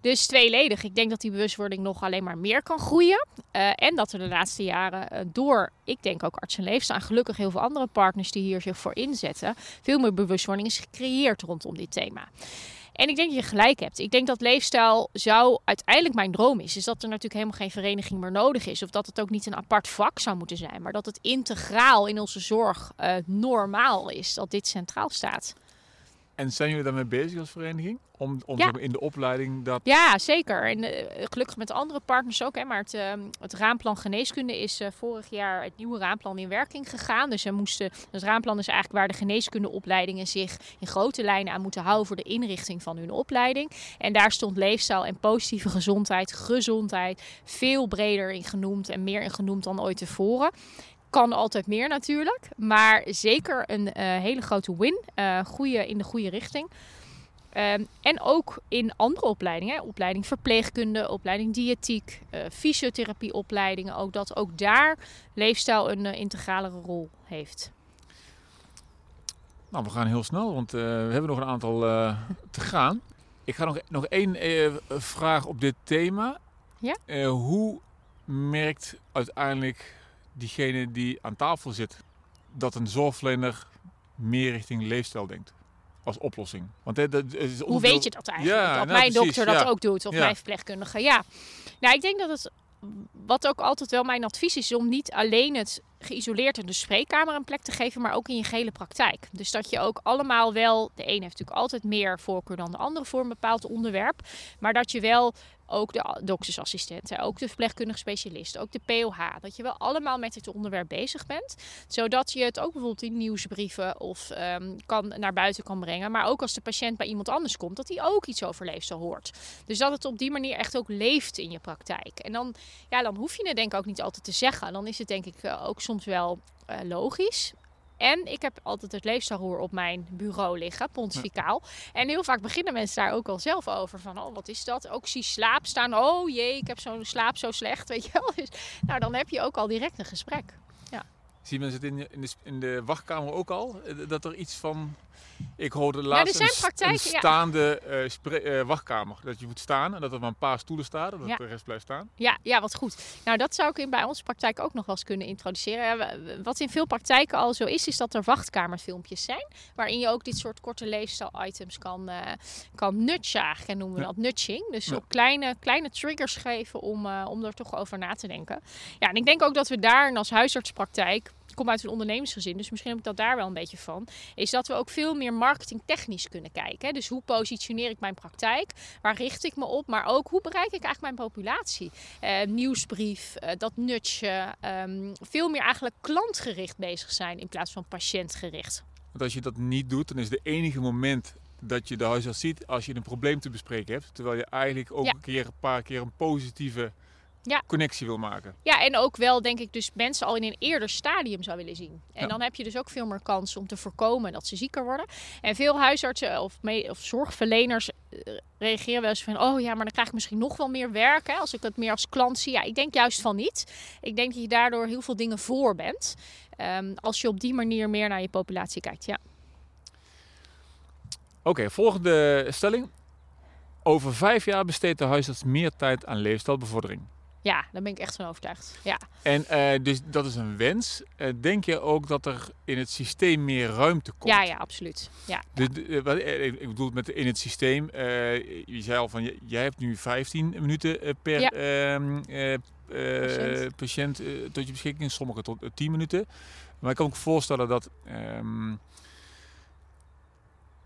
Dus tweeledig. Ik denk dat die bewustwording nog alleen maar meer kan groeien. Uh, en dat er de laatste jaren uh, door, ik denk ook arts en gelukkig heel veel andere partners die hier zich voor inzetten, veel meer bewustwording is gecreëerd rondom dit thema. En ik denk dat je gelijk hebt. Ik denk dat leefstijl zou uiteindelijk mijn droom is. Is dat er natuurlijk helemaal geen vereniging meer nodig is. Of dat het ook niet een apart vak zou moeten zijn. Maar dat het integraal in onze zorg uh, normaal is. Dat dit centraal staat. En zijn jullie daarmee bezig als vereniging? Om, om ja. in de opleiding dat... Ja, zeker. En uh, gelukkig met andere partners ook. Hè. Maar het, uh, het raamplan geneeskunde is uh, vorig jaar het nieuwe raamplan in werking gegaan. Dus we moesten, het raamplan is eigenlijk waar de geneeskundeopleidingen zich in grote lijnen aan moeten houden voor de inrichting van hun opleiding. En daar stond leefstijl en positieve gezondheid, gezondheid, veel breder in genoemd en meer in genoemd dan ooit tevoren kan altijd meer natuurlijk. Maar zeker een uh, hele grote win. Uh, goede, in de goede richting. Um, en ook in andere opleidingen. Opleiding verpleegkunde, opleiding diëtiek, uh, fysiotherapieopleidingen. Ook dat ook daar leefstijl een integralere rol heeft. Nou, we gaan heel snel, want we hebben nog een aantal te gaan. Ik ga nog, nog één vraag op dit thema. Ja? hoe merkt uiteindelijk diegene die aan tafel zit, dat een zorgverlener meer richting leefstijl denkt als oplossing. Want hè, dat is Hoe weet je dat eigenlijk? Ja, dat nou, mijn dokter dat ook doet of mijn verpleegkundige. Ja, nou ik denk dat het wat ook altijd wel mijn advies is om niet alleen het geïsoleerd in de spreekkamer een plek te geven, maar ook in je gehele praktijk. Dus dat je ook allemaal wel, de een heeft natuurlijk altijd meer voorkeur dan de andere voor een bepaald onderwerp, maar dat je wel ook de doktersassistenten, ook de verpleegkundige specialisten, ook de POH. Dat je wel allemaal met dit onderwerp bezig bent. Zodat je het ook bijvoorbeeld in nieuwsbrieven of um, kan, naar buiten kan brengen. Maar ook als de patiënt bij iemand anders komt, dat hij ook iets over leefstijl hoort. Dus dat het op die manier echt ook leeft in je praktijk. En dan, ja, dan hoef je het denk ik ook niet altijd te zeggen. Dan is het denk ik eh, ook soms wel uh, logisch. En ik heb altijd het leefstijlroer op mijn bureau liggen, pontificaal. En heel vaak beginnen mensen daar ook al zelf over. Van, oh, wat is dat? Ook zie slaap staan. Oh jee, ik heb zo'n slaap zo slecht, weet je wel. Dus, nou, dan heb je ook al direct een gesprek. Ja. Zie mensen het in de, in de, in de wachtkamer ook al? Eh, dat er iets van ik hoorde laatst een, een, staande uh, wachtkamer. Dat je moet staan en dat er maar een paar stoelen staan. En dat de rest blijft staan. Ja, ja, wat goed. Nou, dat zou ik in, bij onze praktijk ook nog wel eens kunnen introduceren. Wat in veel praktijken al zo is, is dat er wachtkamerfilmpjes zijn. Waarin je ook dit soort korte leefstijl-items kan, uh, kan nutjagen. noemen we dat nudging. Dus op kleine, kleine triggers geven om, om er toch over na te denken. Ja, en ik denk ook dat we daar als huisartspraktijk kom uit een ondernemersgezin, dus misschien heb ik dat daar wel een beetje van. Is dat we ook veel meer marketingtechnisch kunnen kijken. Dus hoe positioneer ik mijn praktijk? Waar richt ik me op? Maar ook hoe bereik ik eigenlijk mijn populatie? Uh, nieuwsbrief, uh, dat nutje. Um, veel meer eigenlijk klantgericht bezig zijn in plaats van patiëntgericht. Want als je dat niet doet, dan is het enige moment dat je de huisarts ziet als je een probleem te bespreken hebt. Terwijl je eigenlijk ook een, keer, een paar keer een positieve ja. connectie wil maken. Ja, en ook wel denk ik dus mensen al in een eerder stadium zou willen zien. En dan heb je dus ook veel meer kans om te voorkomen dat ze zieker worden. En veel huisartsen of, of zorgverleners eh, reageren wel eens van... oh ja, maar dan krijg ik misschien nog wel meer werk hè, als ik het meer als klant zie. Ja, ik denk juist van niet. Ik denk dat je daardoor heel veel dingen voor bent. Um, als je op die manier meer naar je populatie kijkt, ja. Oké, volgende stelling. Over vijf jaar besteedt de huisarts meer tijd aan leefstijlbevordering. Ja, daar ben ik echt van overtuigd. Ja. En uh, dus dat is een wens. Uh, denk je ook dat er in het systeem meer ruimte komt? Ja, ja, absoluut. Ja, dus, uh, ik bedoel met in het systeem. je zei al van, jij hebt nu 15 minuten per ja. Ehm, patiënt, patiënt tot je beschikking. Sommigen tot 10 minuten. Maar ik kan me ook voorstellen dat... Um,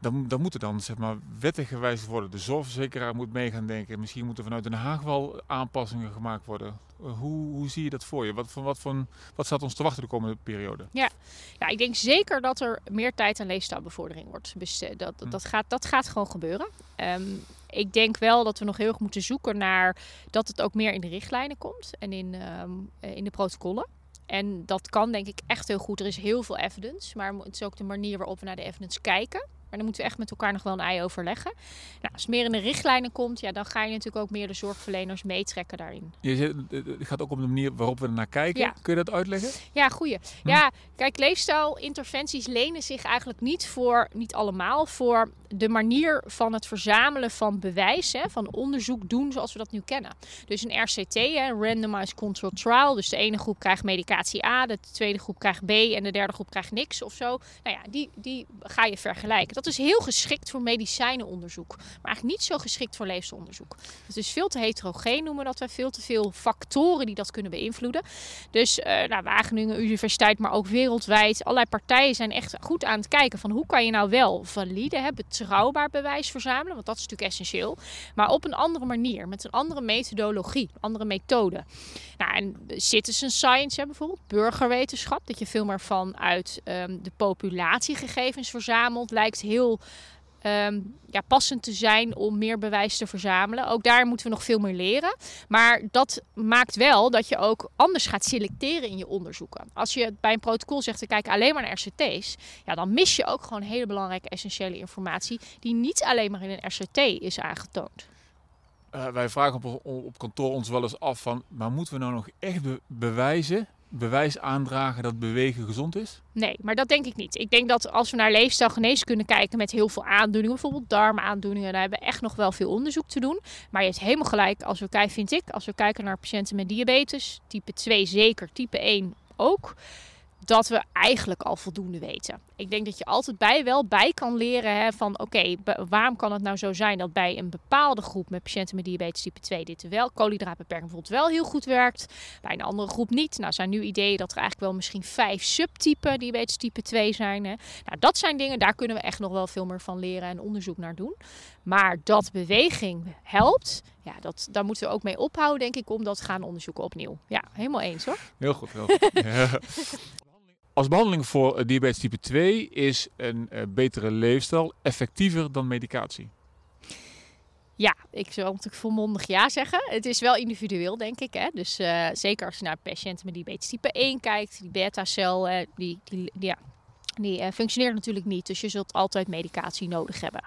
dan, dan moeten dan zeg maar, wetten gewijzigd worden. De zorgverzekeraar moet mee gaan denken. Misschien moeten vanuit Den Haag wel aanpassingen gemaakt worden. Hoe, hoe zie je dat voor je? Wat, van, wat, van, wat staat ons te wachten de komende periode? Ja, ja ik denk zeker dat er meer tijd aan leefstijlbevordering wordt besteed. Dat, hm. dat, gaat, dat gaat gewoon gebeuren. Um, ik denk wel dat we nog heel erg moeten zoeken naar dat het ook meer in de richtlijnen komt en in, um, in de protocollen. En dat kan denk ik echt heel goed. Er is heel veel evidence, maar het is ook de manier waarop we naar de evidence kijken. Maar dan moeten we echt met elkaar nog wel een ei overleggen. Nou, als het meer in de richtlijnen komt, ja, dan ga je natuurlijk ook meer de zorgverleners meetrekken daarin. Je zegt, het gaat ook om de manier waarop we er naar kijken. Kun je dat uitleggen? Ja, goeie. Hm? Ja, kijk, leefstijlinterventies lenen zich eigenlijk niet voor, niet allemaal, voor de manier van het verzamelen van bewijs, hè, van onderzoek doen zoals we dat nu kennen. Dus een RCT, hè, Randomized Control Trial. Dus de ene groep krijgt medicatie A, de tweede groep krijgt B en de derde groep krijgt niks of zo. Nou ja, die, die ga je vergelijken. Dat is heel geschikt voor medicijnenonderzoek, maar eigenlijk niet zo geschikt voor leefsonderzoek. Het is veel te heterogeen, noemen we dat wij. Veel te veel factoren die dat kunnen beïnvloeden. Dus uh, nou, Wageningen Universiteit, maar ook wereldwijd. Allerlei partijen zijn echt goed aan het kijken van hoe kan je nou wel valide, hè, betrouwbaar bewijs verzamelen. Want dat is natuurlijk essentieel. Maar op een andere manier, met een andere methodologie, andere methode. Nou, en citizen science hè, bijvoorbeeld, burgerwetenschap. Dat je veel meer vanuit um, de populatiegegevens verzamelt, lijkt heel um, ja, passend te zijn om meer bewijs te verzamelen. Ook daar moeten we nog veel meer leren. Maar dat maakt wel dat je ook anders gaat selecteren in je onderzoeken. Als je bij een protocol zegt, we kijken alleen maar naar RCT's, ja, dan mis je ook gewoon hele belangrijke essentiële informatie die niet alleen maar in een RCT is aangetoond. Uh, wij vragen op, op kantoor ons wel eens af van, maar moeten we nou nog echt be bewijzen bewijs aandragen dat bewegen gezond is? Nee, maar dat denk ik niet. Ik denk dat als we naar leefstijlgeneeskunde kijken met heel veel aandoeningen, bijvoorbeeld darmaandoeningen, dan hebben we echt nog wel veel onderzoek te doen. Maar je hebt helemaal gelijk als we kijken, vind ik, als we kijken naar patiënten met diabetes, type 2 zeker, type 1 ook dat we eigenlijk al voldoende weten. Ik denk dat je altijd bij wel bij kan leren hè, van oké, waarom kan het nou zo zijn dat bij een bepaalde groep met patiënten met diabetes type 2 dit wel, koolhydraatbeperking bijvoorbeeld wel heel goed werkt, bij een andere groep niet. Nou zijn nu ideeën dat er eigenlijk wel misschien vijf subtypen diabetes type 2 zijn. Hè. Nou dat zijn dingen, daar kunnen we echt nog wel veel meer van leren en onderzoek naar doen. Maar dat beweging helpt, ja, dat, daar moeten we ook mee ophouden denk ik om dat te gaan onderzoeken opnieuw. Ja, helemaal eens hoor. Heel goed, heel goed. Als behandeling voor eh, diabetes type 2 is een uh, betere leefstijl effectiever dan medicatie? Ja, ik zou natuurlijk volmondig ja zeggen. Het is wel individueel, denk ik. Hè? Dus uh, zeker als je naar patiënten met diabetes type 1 kijkt, die beta-cel, uh, die, die, ja, die functioneert natuurlijk niet. Dus je zult altijd medicatie nodig hebben.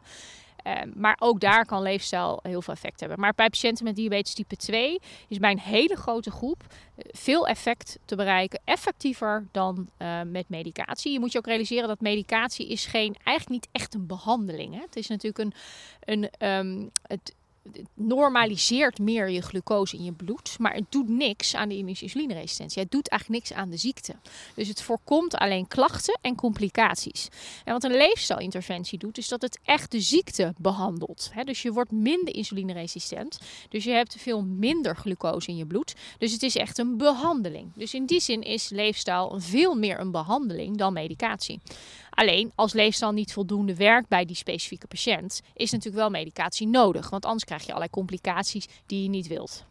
Ehm, maar ook daar kan leefstijl heel veel effect hebben. Maar bij patiënten met diabetes type 2 is bij een hele grote groep eh, veel effect te bereiken. Effectiever dan uh, met medicatie. Je moet je ook realiseren dat medicatie is geen, eigenlijk niet echt een behandeling. Hè? Het is natuurlijk een, een um, het, het normaliseert meer je glucose in je bloed, maar het doet niks aan de insulineresistentie. Het doet eigenlijk niks aan de ziekte. Dus het voorkomt alleen klachten en complicaties. En wat een leefstijlinterventie doet, is dat het echt de ziekte behandelt. dus je wordt minder insulineresistent, dus je hebt veel minder glucose in je bloed. Dus het is echt een behandeling. Dus in die zin is leefstijl veel meer een behandeling dan medicatie. Alleen als leefstijl niet voldoende werkt bij die specifieke patiënt, is natuurlijk wel medicatie nodig. Want anders krijg je allerlei complicaties die je niet wilt.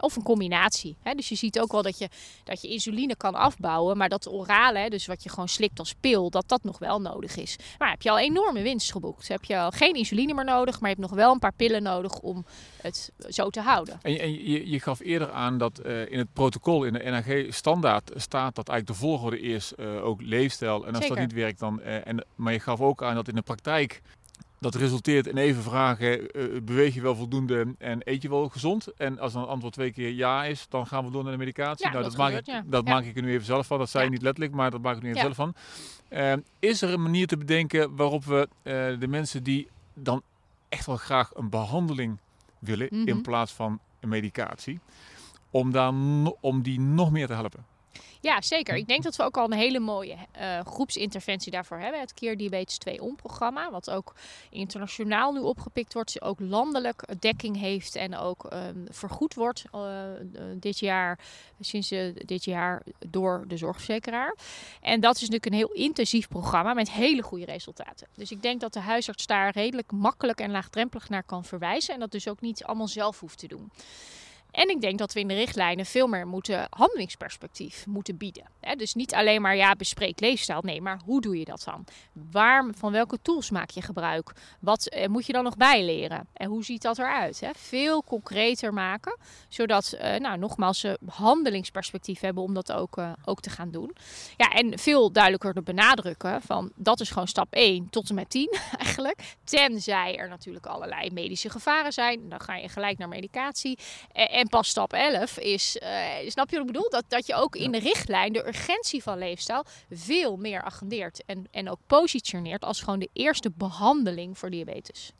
Of een combinatie. Hè? Dus je ziet ook wel dat je, dat je insuline kan afbouwen. Maar dat orale, dus wat je gewoon slikt als pil, dat dat nog wel nodig is. Maar heb je al enorme winst geboekt. Heb je al geen insuline meer nodig, maar je hebt nog wel een paar pillen nodig om het zo te houden. En, en je, je, gaf eerder aan dat uh, in het protocol, in de NAG standaard, staat dat eigenlijk de volgorde is uh, ook leefstijl. En als Zeker. dat niet werkt, dan. Uh, en, maar je gaf ook aan dat in de praktijk dat resulteert in even vragen: uh, beweeg je wel voldoende en eet je wel gezond? En als dan het antwoord twee keer ja is, dan gaan we door naar de medicatie. Ja, nou, dat dat, gebeurt, maak, ik, dat Ja. maak ik er nu even zelf van. Dat zei je niet letterlijk, maar dat maak ik er nu even zelf van. Uh, is er een manier te bedenken waarop we uh, de mensen die dan echt wel graag een behandeling willen Mhm. in plaats van een medicatie, om, daar om die nog meer te helpen? Ja, zeker. Ik denk dat we ook al een hele mooie eh, groepsinterventie daarvoor hebben. Het Keer Diabetes 2 On-programma, wat ook internationaal nu opgepikt wordt, ook landelijk dekking heeft en ook ehm, vergoed wordt eh, eh, dit jaar, sinds dit jaar door de zorgverzekeraar. En dat is natuurlijk een heel intensief programma met hele goede resultaten. Dus ik denk dat de huisarts daar redelijk makkelijk en laagdrempelig naar kan verwijzen en dat dus ook niet allemaal zelf hoeft te doen. En ik denk dat we in de richtlijnen veel meer moeten handelingsperspectief moeten bieden. Dus niet alleen maar ja, bespreek leefstijl. Nee, maar hoe doe je dat dan? Waar, van welke tools maak je gebruik? Wat eh, moet je dan nog bijleren? En hoe ziet dat eruit? Veel concreter maken, zodat eh, nou, nogmaals ze handelingsperspectief hebben om dat ook, eh, ook te gaan doen. Ja, en veel duidelijker benadrukken van dat is gewoon stap 1 tot en met 10 eigenlijk. Tenzij er natuurlijk allerlei medische gevaren zijn. Dan ga je gelijk naar medicatie. En pas stap 11 is, eh, snap je wat ik bedoel? Dat, dat je ook in de richtlijn de urgentie van leefstijl veel meer agendeert. En, en ook positioneert als gewoon de eerste behandeling voor diabetes.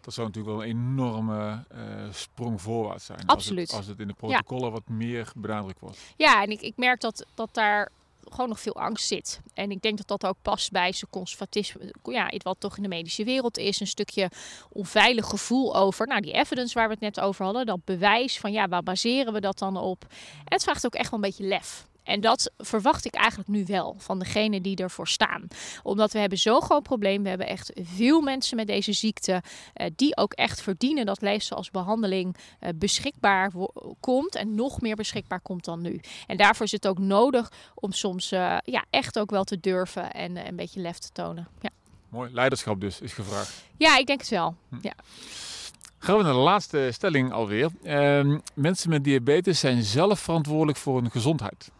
Dat zou natuurlijk wel een enorme uh, sprong voorwaarts zijn. Absoluut. Als het, als het in de protocollen ja. wat meer benadrukt wordt. Ja, en ik, ik merk dat, dat daar gewoon nog veel angst zit. En ik denk dat dat ook past bij zijn conservatisme. Ja, wat toch in de medische wereld is. Een stukje onveilig gevoel over. Nou, die evidence waar we het net over hadden. Dat bewijs van ja, waar baseren we dat dan op? En het vraagt ook echt wel een beetje lef. En dat verwacht ik eigenlijk nu wel van degenen die ervoor staan. Omdat we hebben zo'n groot probleem. We hebben echt veel mensen met deze ziekte uh, die ook echt verdienen dat leefstijl als behandeling uh, beschikbaar komt. En nog meer beschikbaar komt dan nu. En daarvoor is het ook nodig om soms uh, ja, echt ook wel te durven en een beetje lef te tonen. Ja. Mooi, leiderschap dus is gevraagd. Ja, ik denk het wel. Hm. Ja. Gaan we naar de laatste stelling alweer. Uh, mensen met diabetes zijn zelf verantwoordelijk voor hun gezondheid.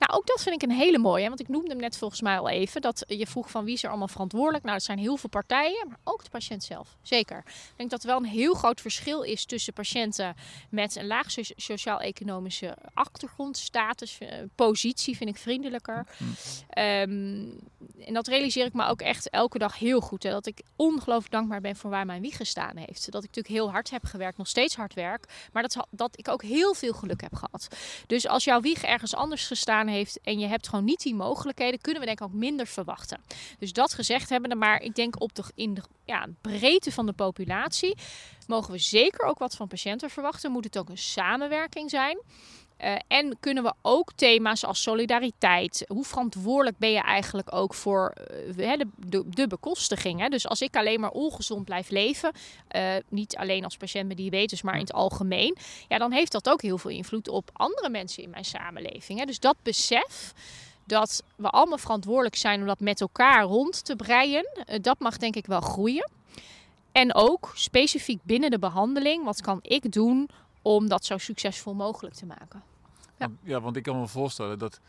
Nou, ook dat vind ik een hele mooie. Want ik noemde hem net volgens mij al even. Dat je vroeg van wie is er allemaal verantwoordelijk. Nou, dat zijn heel veel partijen, maar ook de patiënt zelf. Zeker. Ik denk dat er wel een heel groot verschil is tussen patiënten met een laag sociaal-economische achtergrond, status, positie vind ik vriendelijker. Um, en dat realiseer ik me ook echt elke dag heel goed. Hè, dat ik ongelooflijk dankbaar ben voor waar mijn wieg gestaan heeft. Dat ik natuurlijk heel hard heb gewerkt, nog steeds hard werk. Maar dat, dat ik ook heel veel geluk heb gehad. Dus als jouw wieg ergens anders gestaan heeft en je hebt gewoon niet die mogelijkheden, kunnen we denk ik ook minder verwachten. Dus dat gezegd hebben, maar ik denk op de, in de breedte van de populatie mogen we zeker ook wat van patiënten verwachten. Moet het ook een samenwerking zijn. Uh, en kunnen we ook thema's als solidariteit, hoe verantwoordelijk ben je eigenlijk ook voor uh, de, de, bekostiging. Hè? Dus als ik alleen maar ongezond blijf leven, uh, niet alleen als patiënt met diabetes, maar in het algemeen, ja, dan heeft dat ook heel veel invloed op andere mensen in mijn samenleving. Hè? Dus dat besef dat we allemaal verantwoordelijk zijn om dat met elkaar rond te breien, dat mag denk ik wel groeien. En ook specifiek binnen de behandeling, wat kan ik doen om dat zo succesvol mogelijk te maken? Ja, ja want ik kan me voorstellen dat,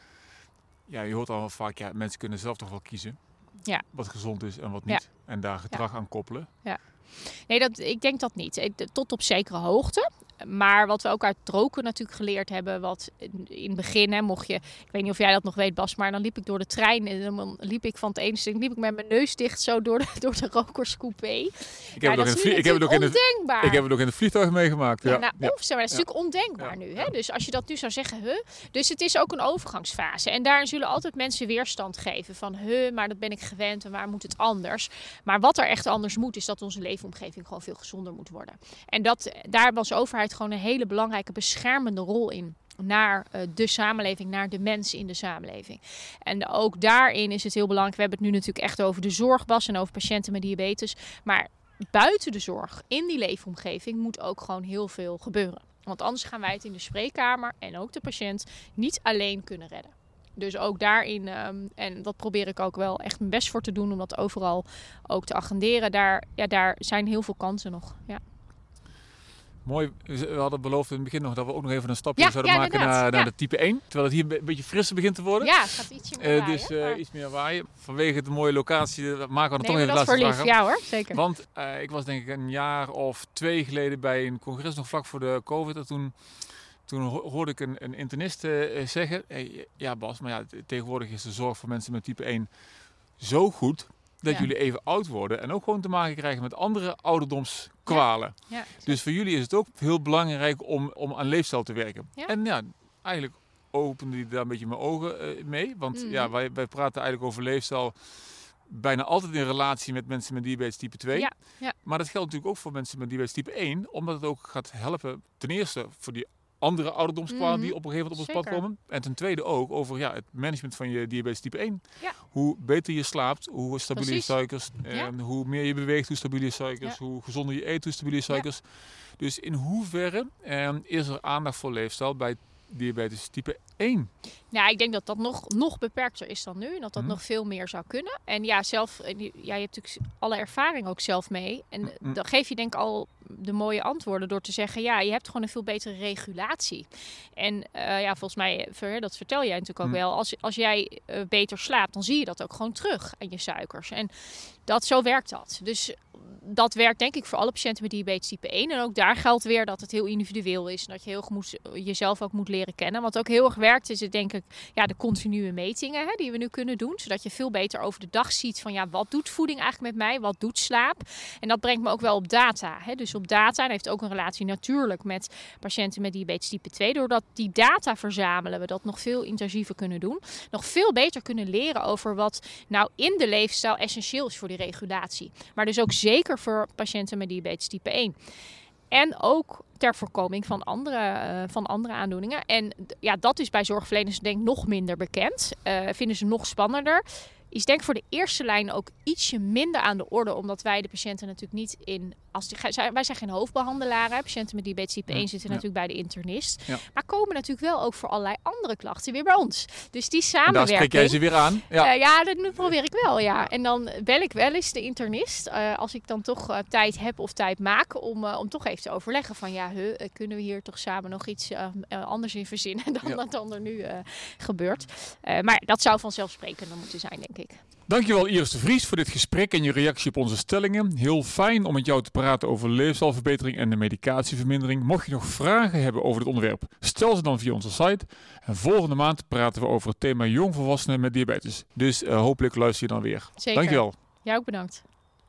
ja, je hoort al vaak, ja, mensen kunnen zelf toch wel kiezen ja. wat gezond is en wat niet. Ja. En daar gedrag ja. aan koppelen. Ja. Nee, dat, ik denk dat niet. Tot op zekere hoogte. Maar wat we ook uit roken natuurlijk geleerd hebben, wat in, het begin, hè, mocht je, ik weet niet of jij dat nog weet Bas, maar dan liep ik door de trein en dan liep ik van het ene stuk, liep ik met mijn neus dicht zo door de, door de rokerscoupé. Ik heb, het, nog in, ik heb het ook in het, ik heb het ook in het vliegtuig meegemaakt. Ja, ja. Nou, Of, zeg maar, dat is natuurlijk ondenkbaar nu. Hè? Dus als je dat nu zou zeggen, huh? Dus het is ook een overgangsfase. En daarin zullen altijd mensen weerstand geven van, huh, maar dat ben ik gewend en waar moet het anders? Maar wat er echt anders moet, is dat onze leefomgeving gewoon veel gezonder moet worden. En dat, daar hebben als gewoon een hele belangrijke beschermende rol in naar uh, de samenleving, naar de mensen in de samenleving. En ook daarin is het heel belangrijk. We hebben het nu natuurlijk echt over de zorgbas en over patiënten met diabetes. Maar buiten de zorg, in die leefomgeving, moet ook gewoon heel veel gebeuren. Want anders gaan wij het in de spreekkamer en ook de patiënt niet alleen kunnen redden. Dus ook daarin, um, en dat probeer ik ook wel echt mijn best voor te doen om dat overal ook te agenderen. Daar, ja, daar zijn heel veel kansen nog. Ja. Mooi, we hadden beloofd in het begin nog dat we ook nog even een stapje zouden maken naar, naar de type 1. Terwijl het hier een beetje frisser begint te worden. Ja, het gaat ietsje meer uh, Dus uh, iets meer waaien. Vanwege de mooie locatie maken we er toch even de laatste vraag Ja hoor, zeker. Want uh, ik was denk ik een jaar of twee geleden bij een congres nog vlak voor de COVID. En toen, toen hoorde ik een, een internist zeggen... Hey, ja Bas, maar ja, tegenwoordig is de zorg voor mensen met type 1 zo goed dat jullie even oud worden en ook gewoon te maken krijgen met andere ouderdomskwalen. Ja. Ja, dus voor jullie is het ook heel belangrijk om, om aan leefstijl te werken. En ja, eigenlijk opende die daar een beetje mijn ogen uh, mee. Want ja, mhm. wij, wij praten eigenlijk over leefstijl bijna altijd in relatie met mensen met diabetes type 2. Ja, ja. Maar dat geldt natuurlijk ook voor mensen met diabetes type 1, omdat het ook gaat helpen ten eerste voor die andere ouderdomskwalen mm die op een gegeven moment op ons pad komen. En ten tweede ook over ja, het management van je diabetes type 1. Ja. Hoe beter je slaapt, hoe stabieler je suikers, eh, hoe meer je beweegt, hoe stabieler je suikers, hoe gezonder je eet, hoe stabieler je suikers. Dus in hoeverre eh, is er aandacht voor leefstijl bij diabetes type 1? Ja, ik denk dat dat nog, nog beperkter is dan nu. En dat dat mhm. nog veel meer zou kunnen. En ja, zelf, ja, je hebt natuurlijk alle ervaring ook zelf mee. En dan geef je denk ik al de mooie antwoorden door te zeggen... ja, je hebt gewoon een veel betere regulatie. En uh, ja, volgens mij, dat vertel jij natuurlijk ook mhm. wel... als, als jij uh, beter slaapt, dan zie je dat ook gewoon terug aan je suikers. En dat, zo werkt dat. Dus dat werkt denk ik voor alle patiënten met diabetes type 1. En ook daar geldt weer dat het heel individueel is. En dat je heel goed jezelf ook moet leren kennen. Wat ook heel erg werkt is het denk ik ja, de continue metingen hè, die we nu kunnen doen. Zodat je veel beter over de dag ziet van ja, wat doet voeding eigenlijk met mij? Wat doet slaap? En dat brengt me ook wel op data. Hè. Dus op data en heeft ook een relatie natuurlijk met patiënten met diabetes type 2. Doordat die data verzamelen we dat nog veel intensiever kunnen doen. Nog veel beter kunnen leren over wat nou in de leefstijl essentieel is voor die regulatie. Maar dus ook zeker voor patiënten met diabetes type 1. En ook ter voorkoming van andere, uh, van andere aandoeningen. En ja, dat is bij zorgverleners denk ik nog minder bekend. Uh, vinden ze nog spannender is denk ik voor de eerste lijn ook ietsje minder aan de orde. Omdat wij de patiënten natuurlijk niet in... Als die, wij zijn geen hoofdbehandelaren. Patiënten met diabetes type 1 zitten natuurlijk bij de internist. Maar komen natuurlijk wel ook voor allerlei andere klachten weer bij ons. Dus die samenwerking... En daar spreek jij ze weer aan? Ja, uh, ja dat probeer ik wel, ja. En dan bel ik wel eens de internist. Uh, als ik dan toch uh, tijd heb of tijd maak om, om toch even te overleggen van... Ja, huh, kunnen we hier toch samen nog iets anders in verzinnen dan dat dan er nu gebeurt. maar dat zou vanzelfsprekend moeten zijn, denk ik. Dankjewel Iris de Vries voor dit gesprek en je reactie op onze stellingen. Heel fijn om met jou te praten over leefstijlverbetering en de medicatievermindering. Mocht je nog vragen hebben over dit onderwerp, stel ze dan via onze site. En volgende maand praten we over het thema jongvolwassenen met diabetes. Dus uh, hopelijk luister je dan weer. Zeker. Dankjewel. Jij ook bedankt.